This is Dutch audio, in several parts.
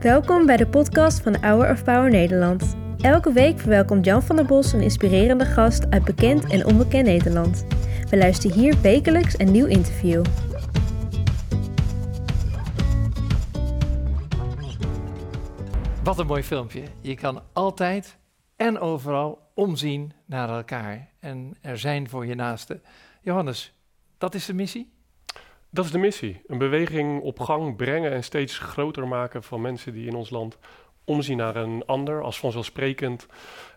Welkom bij de podcast van Hour of Power Nederland. Elke week verwelkomt Jan van der Bos een inspirerende gast uit bekend en onbekend Nederland. We luisteren hier wekelijks een nieuw interview. Wat een mooi filmpje. Je kan altijd en overal omzien naar elkaar en er zijn voor je naasten. Johannes, dat is de missie? Dat is de missie. Een beweging op gang brengen en steeds groter maken van mensen die in ons land omzien naar een ander, als vanzelfsprekend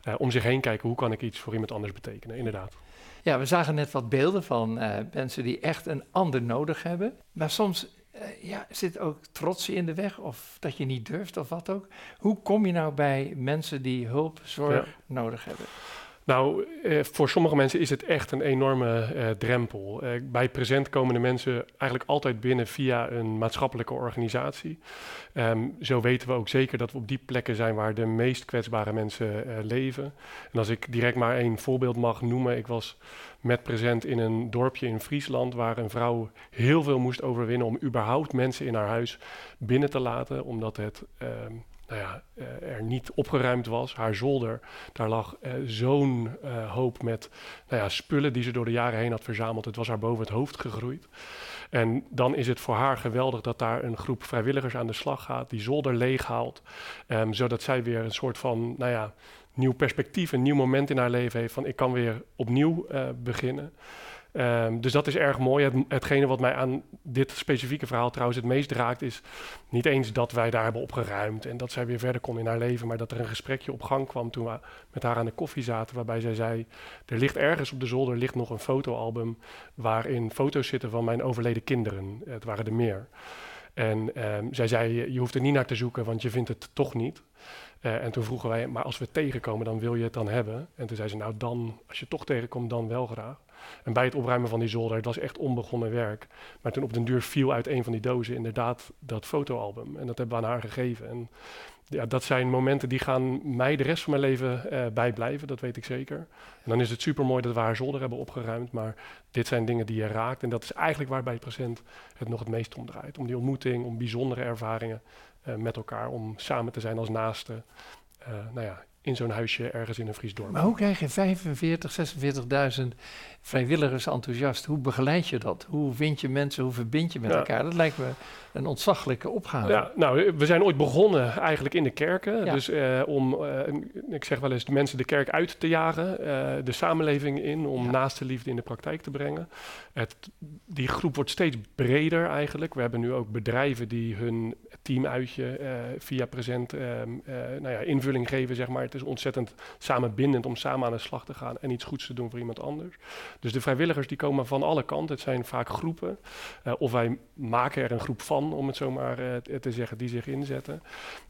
eh, om zich heen kijken hoe kan ik iets voor iemand anders betekenen, inderdaad. Ja, we zagen net wat beelden van eh, mensen die echt een ander nodig hebben. Maar soms uh, ja, zit ook trots in de weg of dat je niet durft of wat ook. Hoe kom je nou bij mensen die hulp, zorg nodig hebben? Nou, eh, voor sommige mensen is het echt een enorme eh, drempel. Eh, bij present komen de mensen eigenlijk altijd binnen via een maatschappelijke organisatie. Um, zo weten we ook zeker dat we op die plekken zijn waar de meest kwetsbare mensen leven. En als ik direct maar één voorbeeld mag noemen. Ik was met present in een dorpje in Friesland waar een vrouw heel veel moest overwinnen om überhaupt mensen in haar huis binnen te laten. Omdat het... Uh, nou ja, uh, er niet opgeruimd was. Haar zolder, daar lag uh, zo'n uh, hoop met nou ja, spullen die ze door de jaren heen had verzameld. Het was haar boven het hoofd gegroeid. En dan is het voor haar geweldig dat daar een groep vrijwilligers aan de slag gaat, die zolder leeghaalt, um, zodat zij weer een soort van, nou ja, nieuw perspectief, een nieuw moment in haar leven heeft van ik kan weer opnieuw beginnen. Um, dus dat is erg mooi. Het, hetgene wat mij aan dit specifieke verhaal trouwens het meest raakt, is niet eens dat wij daar hebben opgeruimd en dat zij weer verder kon in haar leven, maar dat er een gesprekje op gang kwam toen we met haar aan de koffie zaten, waarbij zij zei: Er ligt ergens op de zolder ligt nog een fotoalbum waarin foto's zitten van mijn overleden kinderen. Het waren er meer. En um, zij zei: Je hoeft er niet naar te zoeken, want je vindt het toch niet. Uh, en toen vroegen wij, maar als we tegenkomen, dan wil je het dan hebben? En toen zei ze, nou dan, als je toch tegenkomt, dan wel graag. En bij het opruimen van die zolder, het was echt onbegonnen werk. Maar toen op den duur viel uit een van die dozen inderdaad dat fotoalbum. En dat hebben we aan haar gegeven. En ja, dat zijn momenten die gaan mij de rest van mijn leven uh, bijblijven, dat weet ik zeker. En dan is het super mooi dat we haar zolder hebben opgeruimd, maar dit zijn dingen die je raakt. En dat is eigenlijk waar bij het present het nog het meest om draait. Om die ontmoeting, om bijzondere ervaringen uh, met elkaar, om samen te zijn als naasten. Uh, nou ja, in zo'n huisje ergens in een Fries dorp. Maar hoe krijg je 45, 46.000 vrijwilligers enthousiast? Hoe begeleid je dat? Hoe vind je mensen? Hoe verbind je met ja. elkaar? Dat lijkt me een ontzaglijke opgave. Ja, nou, we zijn ooit begonnen eigenlijk in de kerken. Ja. Dus uh, om, uh, ik zeg wel eens, de mensen de kerk uit te jagen, uh, de samenleving in, om ja. naaste liefde in de praktijk te brengen. Het, die groep wordt steeds breder eigenlijk. We hebben nu ook bedrijven die hun teamuitje via present nou ja, invulling geven, zeg maar. Het is ontzettend samenbindend om samen aan de slag te gaan en iets goeds te doen voor iemand anders. Dus de vrijwilligers die komen van alle kanten. Het zijn vaak groepen. of wij maken er een groep van om het zo maar uh, te zeggen, die zich inzetten.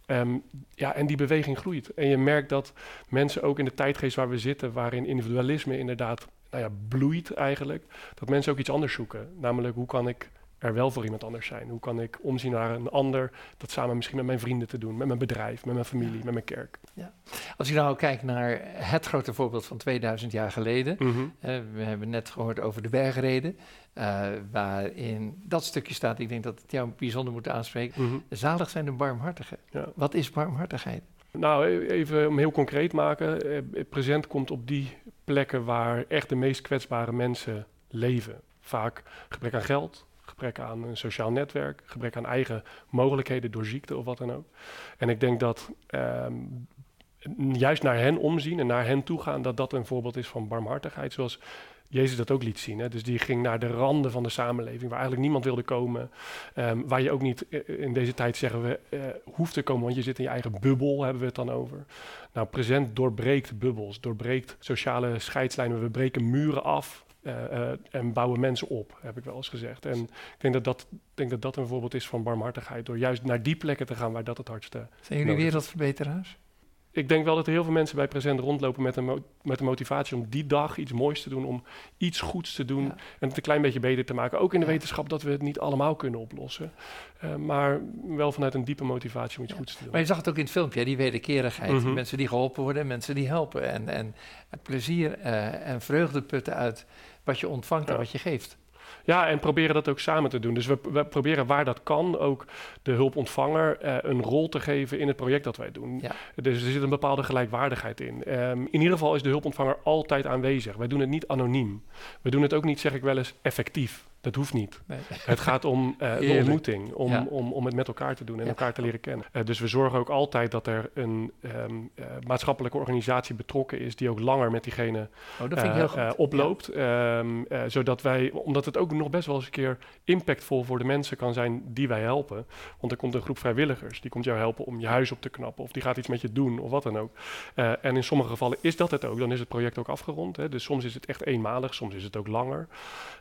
Um, ja, en die beweging groeit. En je merkt dat mensen ook in de tijdgeest waar we zitten, waarin individualisme inderdaad nou ja, bloeit eigenlijk, dat mensen ook iets anders zoeken. Namelijk, hoe kan ik er wel voor iemand anders zijn? Hoe kan ik omzien naar een ander, dat samen misschien met mijn vrienden te doen, met mijn bedrijf, met mijn familie, met mijn kerk? Ja. Als je nou kijkt naar het grote voorbeeld van 2000 jaar geleden, mm -hmm. uh, we hebben net gehoord over de bergreden, uh, waarin dat stukje staat, ik denk dat het jou bijzonder moet aanspreken. Mm -hmm. Zalig zijn de barmhartigen. Ja. Wat is barmhartigheid? Nou, e-, even om heel concreet te maken. Eh, present komt op die plekken waar echt de meest kwetsbare mensen leven. Vaak gebrek aan geld, gebrek aan een sociaal netwerk, gebrek aan eigen mogelijkheden door ziekte of wat dan ook. En ik denk dat um, juist naar hen omzien en naar hen toe gaan, dat dat een voorbeeld is van barmhartigheid. Zoals Jezus dat ook liet zien. Hè? Dus die ging naar de randen van de samenleving, waar eigenlijk niemand wilde komen. Um, waar je ook niet in deze tijd zeggen we uh, hoeft te komen, want je zit in je eigen bubbel, hebben we het dan over. Nou, present doorbreekt bubbels, doorbreekt sociale scheidslijnen. We breken muren af. Uh, uh, en bouwen mensen op, heb ik wel eens gezegd. En ik denk dat dat, denk dat, dat een voorbeeld is van barmhartigheid, door juist naar die plekken te gaan waar dat het hardste. Zijn jullie wereldverbeteraars? ik denk wel dat er heel veel mensen bij present rondlopen met een, met de motivatie om die dag iets moois te doen, om iets goeds te doen ja. en het een klein beetje beter te maken. Ook in de ja. wetenschap dat we het niet allemaal kunnen oplossen, uh, maar wel vanuit een diepe motivatie om iets ja. goeds te doen. Maar je zag het ook in het filmpje, die wederkerigheid. Mm -hmm. Mensen die geholpen worden en mensen die helpen. En, en plezier uh, en vreugde putten uit wat je ontvangt en wat je geeft. Ja, en proberen dat ook samen te doen. Dus we, we proberen waar dat kan ook de hulpontvanger uh, een rol te geven in het project dat wij doen. Ja. Dus er zit een bepaalde gelijkwaardigheid in. Um, in ieder geval is de hulpontvanger altijd aanwezig. Wij doen het niet anoniem. We doen het ook niet, zeg ik wel eens, effectief. Dat hoeft niet. Nee. Het gaat om uh, de ontmoeting, om, om, om het met elkaar te doen en elkaar te leren kennen. Uh, dus we zorgen ook altijd dat er een um, uh, maatschappelijke organisatie betrokken is die ook langer met diegene oh, oploopt. Um, zodat wij, omdat het ook nog best wel eens een keer impactvol voor de mensen kan zijn die wij helpen. Want er komt een groep vrijwilligers, die komt jou helpen om je huis op te knappen of die gaat iets met je doen of wat dan ook. en in sommige gevallen is dat het ook, dan is het project ook afgerond. Hè. Dus soms is het echt eenmalig, soms is het ook langer.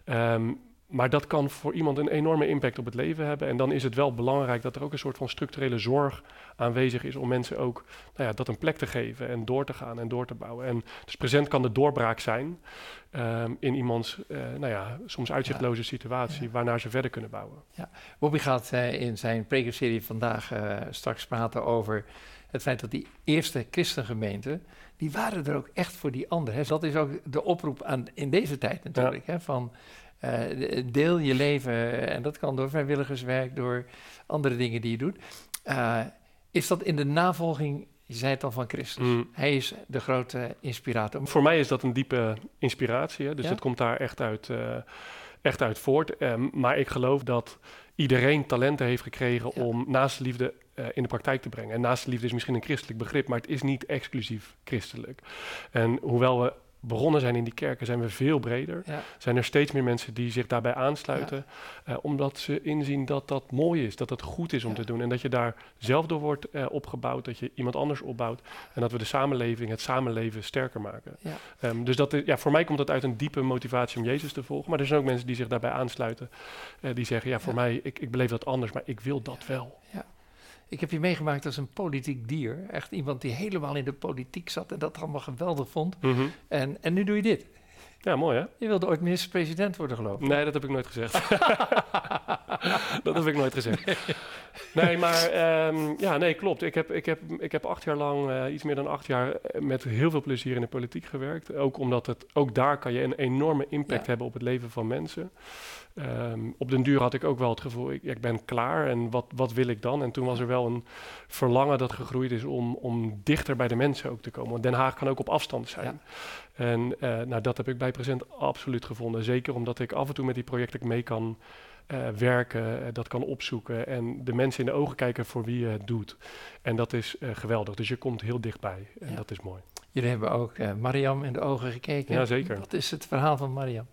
Um, maar dat kan voor iemand een enorme impact op het leven hebben. En dan is het wel belangrijk dat er ook een soort van structurele zorg aanwezig is om mensen ook nou ja, dat een plek te geven en door te gaan en door te bouwen. En dus present kan de doorbraak zijn um, in iemands uh, nou ja, soms uitzichtloze situatie, waarnaar ze verder kunnen bouwen. Ja. Bobby gaat uh, in zijn prekerserie vandaag uh, straks praten over het feit dat die eerste christengemeenten, die waren er ook echt voor die anderen. Dat is ook de oproep aan, in deze tijd natuurlijk, ja. hè, van deel je leven, en dat kan door vrijwilligerswerk, door andere dingen die je doet. Uh, is dat in de navolging, je zei het al van Christus, mm. hij is de grote inspirator. Voor mij is dat een diepe inspiratie, hè? dus ja? het komt daar echt uit, uh, echt uit voort. Um, maar ik geloof dat iedereen talenten heeft gekregen ja. om naast liefde uh, in de praktijk te brengen. En naast liefde is misschien een christelijk begrip, maar het is niet exclusief christelijk. En hoewel we begonnen zijn in die kerken, zijn we veel breder. Ja. Zijn er steeds meer mensen die zich daarbij aansluiten, ja. uh, omdat ze inzien dat dat mooi is, dat dat goed is om ja. te doen en dat je daar zelf door wordt uh, opgebouwd, dat je iemand anders opbouwt en dat we de samenleving, het samenleven sterker maken. Um, dus dat is, ja, voor mij komt dat uit een diepe motivatie om Jezus te volgen, maar er zijn ook mensen die zich daarbij aansluiten, uh, die zeggen, ja, voor mij, ik, ik beleef dat anders, maar ik wil dat wel. Ja. Ik heb je meegemaakt als een politiek dier. Echt iemand die helemaal in de politiek zat en dat allemaal geweldig vond. Mm -hmm. en, en nu doe je dit. Ja, mooi hè? Je wilde ooit minister-president worden, geloof ik. Nee, dat heb ik nooit gezegd. dat heb ik nooit gezegd. Nee, maar um, ja, nee, klopt. Ik heb, ik heb, ik heb acht jaar lang, uh, iets meer dan acht jaar, eh, met heel veel plezier in de politiek gewerkt. Ook omdat het, ook daar kan je een enorme impact ja. hebben op het leven van mensen. Um, op den duur had ik ook wel het gevoel, ik, ik, ben klaar en wat, wat wil ik dan? En toen was er wel een verlangen dat gegroeid is om, om dichter bij de mensen ook te komen. Want Den Haag kan ook op afstand zijn. Ja. En uh, nou, dat heb ik bij Present absoluut gevonden. Zeker omdat ik af en toe met die projecten mee kan uh, werken, uh, dat kan opzoeken en de mensen in de ogen kijken voor wie je het doet. En dat is geweldig. Dus je komt heel dichtbij en ja. dat is mooi. Jullie hebben ook Mariam in de ogen gekeken. Ja, zeker. Wat is het verhaal van Mariam?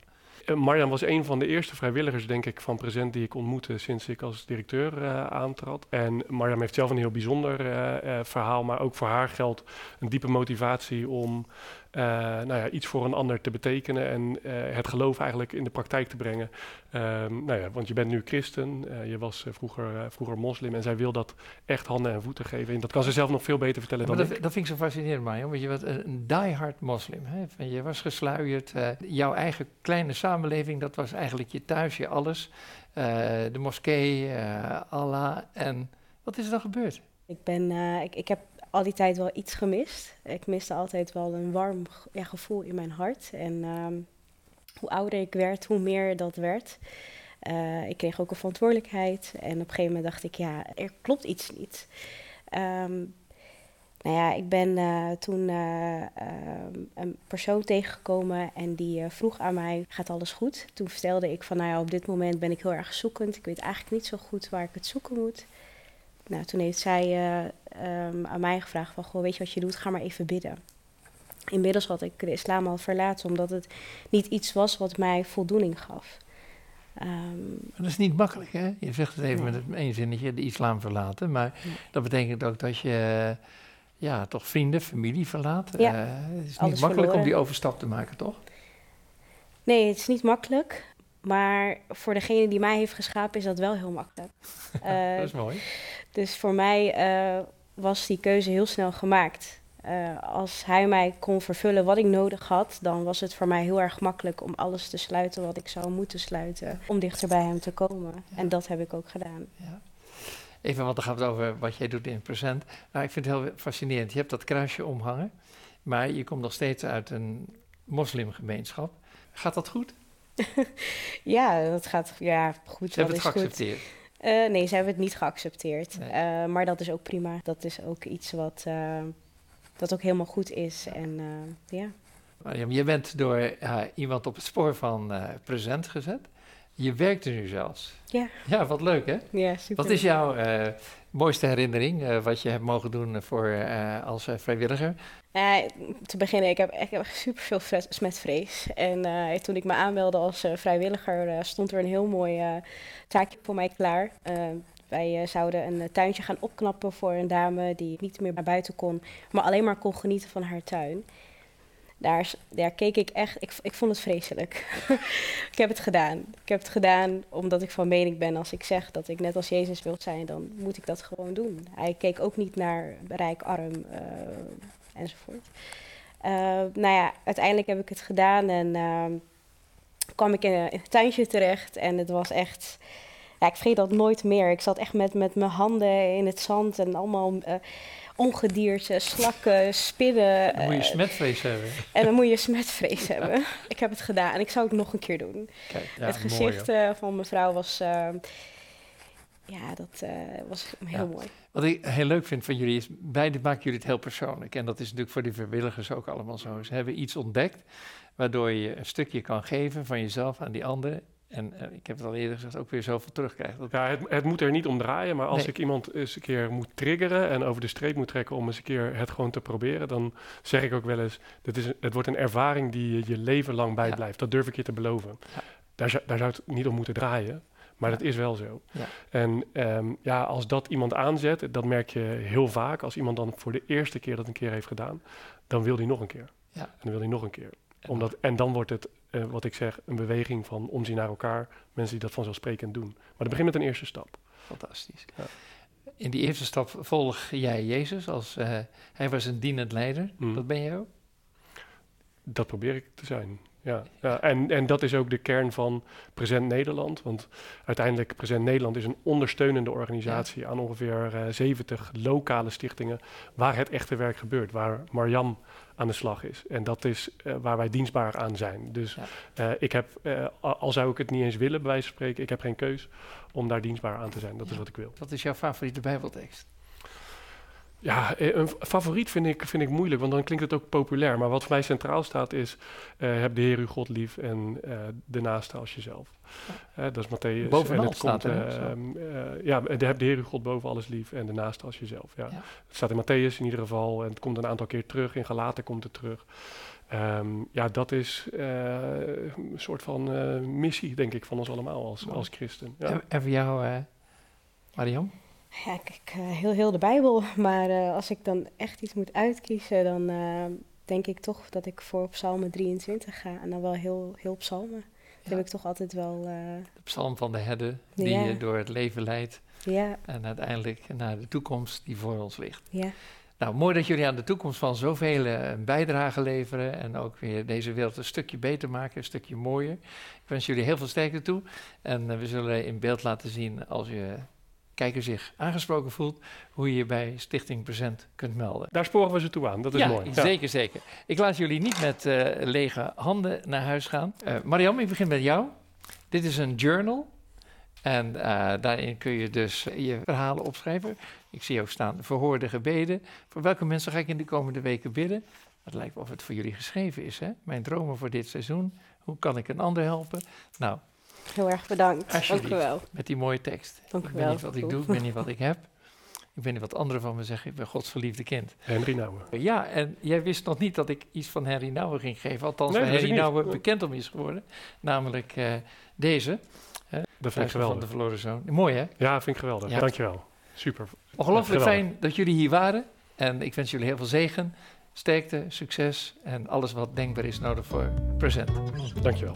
Uh, Marjan was een van de eerste vrijwilligers, denk ik, van Present die ik ontmoette sinds ik als directeur uh, aantrad. En Marjan heeft zelf een heel bijzonder uh, verhaal, maar ook voor haar geldt een diepe motivatie om uh, nou ja, iets voor een ander te betekenen en uh, het geloof eigenlijk in de praktijk te brengen. Um, nou ja, want je bent nu christen, uh, je was vroeger, vroeger moslim en zij wil dat echt handen en voeten geven. En dat kan ze zelf nog veel beter vertellen ja, dan dat, ik. Dat vind ik zo fascinerend, Marjan, want je was een, een diehard moslim. Hè? Je was gesluierd, jouw eigen kleine samenleving, dat was eigenlijk je thuis, je alles. de moskee, Allah en wat is er dan gebeurd? Ik, ben, ik, ik heb al die tijd wel iets gemist. Ik miste altijd wel een warm ja, gevoel in mijn hart. En um, hoe ouder ik werd, hoe meer dat werd. Uh, ik kreeg ook een verantwoordelijkheid. En op een gegeven moment dacht ik, ja, er klopt iets niet. Um, nou ja, ik ben uh, toen uh, uh, een persoon tegengekomen en die vroeg aan mij, gaat alles goed? Toen vertelde ik van, nou ja, op dit moment ben ik heel erg zoekend. Ik weet eigenlijk niet zo goed waar ik het zoeken moet. Nou, toen heeft zij uh, um, aan mij gevraagd van, goh, weet je wat je doet? Ga maar even bidden. Inmiddels had ik de islam al verlaten, omdat het niet iets was wat mij voldoening gaf. Um, dat is niet makkelijk, hè? Je zegt het even met het één zinnetje, de islam verlaten. Maar dat betekent ook dat je ja, toch vrienden, familie verlaat. Ja, uh, het is niet makkelijk verloren. om die overstap te maken, toch? Nee, het is niet makkelijk. Maar voor degene die mij heeft geschapen is dat wel heel makkelijk. Uh, dat is mooi. Dus voor mij uh, was die keuze heel snel gemaakt. Uh, als hij mij kon vervullen wat ik nodig had, dan was het voor mij heel erg makkelijk om alles te sluiten wat ik zou moeten sluiten. Om dichter bij hem te komen. Ja. En dat heb ik ook gedaan. Ja. Even, want dan gaat het over wat jij doet in present. Nou, ik vind het heel fascinerend. Je hebt dat kruisje omhangen, maar je komt nog steeds uit een moslimgemeenschap. Gaat dat goed? ja, dat gaat ja, goed. Ze hebben het is goed. Eh, nee, ze hebben het niet geaccepteerd. Nee. Eh, maar dat is ook prima. Dat is ook iets wat eh, dat ook helemaal goed is. En ja. Mariam, je bent door iemand op het spoor van present gezet. Je werkt er nu zelfs. Ja. Ja, wat leuk hè? ja, super. Wat is jouw mooiste herinnering wat je hebt mogen doen voor, als vrijwilliger? Eh, te beginnen, ik heb, echt super veel smetvrees. En eh, toen ik me aanmeldde als eh, vrijwilliger, stond er een heel mooi taakje voor mij klaar. Wij zouden een tuintje gaan opknappen voor een dame die niet meer naar buiten kon, maar alleen maar kon genieten van haar tuin. Daar, daar keek ik echt, ik, ik vond het vreselijk. ik heb het gedaan. Ik heb het gedaan omdat ik van mening ben, als ik zeg dat ik net als Jezus wil zijn, dan moet ik dat gewoon doen. Hij keek ook niet naar rijk, arm enzovoort. Eh, nou ja, uiteindelijk heb ik het gedaan en ehm, kwam ik in een, in een tuintje terecht en het was echt... Ja, ik vergeet dat nooit meer. Ik zat echt met, met mijn handen in het zand en allemaal eh ongedierte, slakken, spinnen. Dan moet je eh, smetvrees hebben. en dan moet je smetvrees hebben. Ik heb het gedaan en ik zou het nog een keer doen. Kijk, ja, het gezicht eh, van mevrouw was... ja, dat eh, was heel Ja. mooi. Wat ik heel leuk vind van jullie is, beide maken jullie het heel persoonlijk. En dat is natuurlijk voor die vrijwilligers ook allemaal zo. Ze hebben iets ontdekt waardoor je een stukje kan geven van jezelf aan die anderen. En eh, ik heb het al eerder gezegd, ook weer zoveel terugkrijgt. Dat, Ja, het, het moet er niet om draaien, maar als Nee. ik iemand eens een keer moet triggeren en over de streep moet trekken om eens een keer het gewoon te proberen, dan zeg ik ook wel eens, dit is, het wordt een ervaring die je je leven lang bijblijft. Dat durf ik je te beloven. Ja. Daar, zou, daar zou het niet om moeten draaien, maar Ja. dat is wel zo. Ja. En ehm, ja, als dat iemand aanzet, dat merk je heel vaak, als iemand dan voor de eerste keer dat een keer heeft gedaan, dan wil hij nog een keer. Ja. En dan wil hij nog een keer. en Omdat, en dan wordt het, eh, wat ik zeg, een beweging van omzien naar elkaar. Mensen die dat vanzelfsprekend doen. Maar dat begint met een eerste stap. Fantastisch. Ja. In die eerste stap volg jij Jezus als eh, hij was een dienend leider. Mm. Dat ben je ook. Dat probeer ik te zijn. Ja, ja. En, en dat is ook de kern van Present Nederland. Want uiteindelijk, Present Nederland is een ondersteunende organisatie aan ongeveer eh, 70 lokale stichtingen waar het echte werk gebeurt, waar Marjam aan de slag is. En dat is eh, waar wij dienstbaar aan zijn. Dus Ja. eh, ik heb, eh, al zou ik het niet eens willen, bij wijze van spreken, ik heb geen keus om daar dienstbaar aan te zijn. Dat is wat ik wil. Wat is jouw favoriete Bijbeltekst? Ja, eh, een favoriet vind ik, vind ik moeilijk, want dan klinkt het ook populair. Maar wat voor mij centraal staat is, eh, heb de Heer uw God lief en eh, de naaste als jezelf. Eh, dat is Matthäus. Bovenal en het staat komt, er, ehm, eh, ja, en heb de Heer uw God boven alles lief en de naaste als jezelf. Ja. Ja. Het staat in Matthäus in ieder geval en het komt een aantal keer terug. In Galaten komt het terug. Ehm, ja, dat is eh, een soort van eh, missie, denk ik, van ons allemaal als, als christen. Ja. En, en voor jou, eh Mariam? Ja, kijk, eh, heel, heel de Bijbel. Maar eh, als ik dan echt iets moet uitkiezen, dan eh, denk ik toch dat ik voor Psalmen 23 ga. En dan wel heel, heel psalmen. Dat heb ik toch altijd wel... De psalm van de herder die Ja. je door het leven leidt. ja, En uiteindelijk naar de toekomst die voor ons ligt. ja. Nou, mooi dat jullie aan de toekomst van zoveel een bijdrage leveren. En ook weer deze wereld een stukje beter maken, een stukje mooier. Ik wens jullie heel veel sterkte toe. En we zullen in beeld laten zien als je kijker zich aangesproken voelt, hoe je je bij Stichting Present kunt melden. Daar sporen we ze toe aan, dat is ja, mooi. Ja. zeker, zeker. Ik laat jullie niet met eh, lege handen naar huis gaan. Eh Mariam, ik begin met jou. Dit is een journal. En eh, daarin kun je dus je verhalen opschrijven. Ik zie ook staan verhoorde gebeden. Voor welke mensen ga ik in de komende weken bidden? Het lijkt wel of het voor jullie geschreven is. Hè? Mijn dromen voor dit seizoen. Hoe kan ik een ander helpen? Nou, Heel erg bedankt. Dank u wel. met die mooie tekst. Dank ik weet niet wat ik doe, ik weet niet wat ik heb. Ik weet niet wat anderen van me zeggen. Ik ben Gods verliefde kind. Henry Nouwen. Ja, en jij wist nog niet dat ik iets van Henry Nouwen ging geven. Althans, Nee, Henry. Nouwen bekend om is geworden. Namelijk eh, deze. Dat vind ik Van de geweldig. verloren zoon. Mooi hè? Ja, vind ik geweldig. Ja. Dankjewel. Super. Ongelooflijk Geweldig. fijn dat jullie hier waren. En ik wens jullie heel veel zegen, sterkte, succes en alles wat denkbaar is nodig voor present. Dankjewel.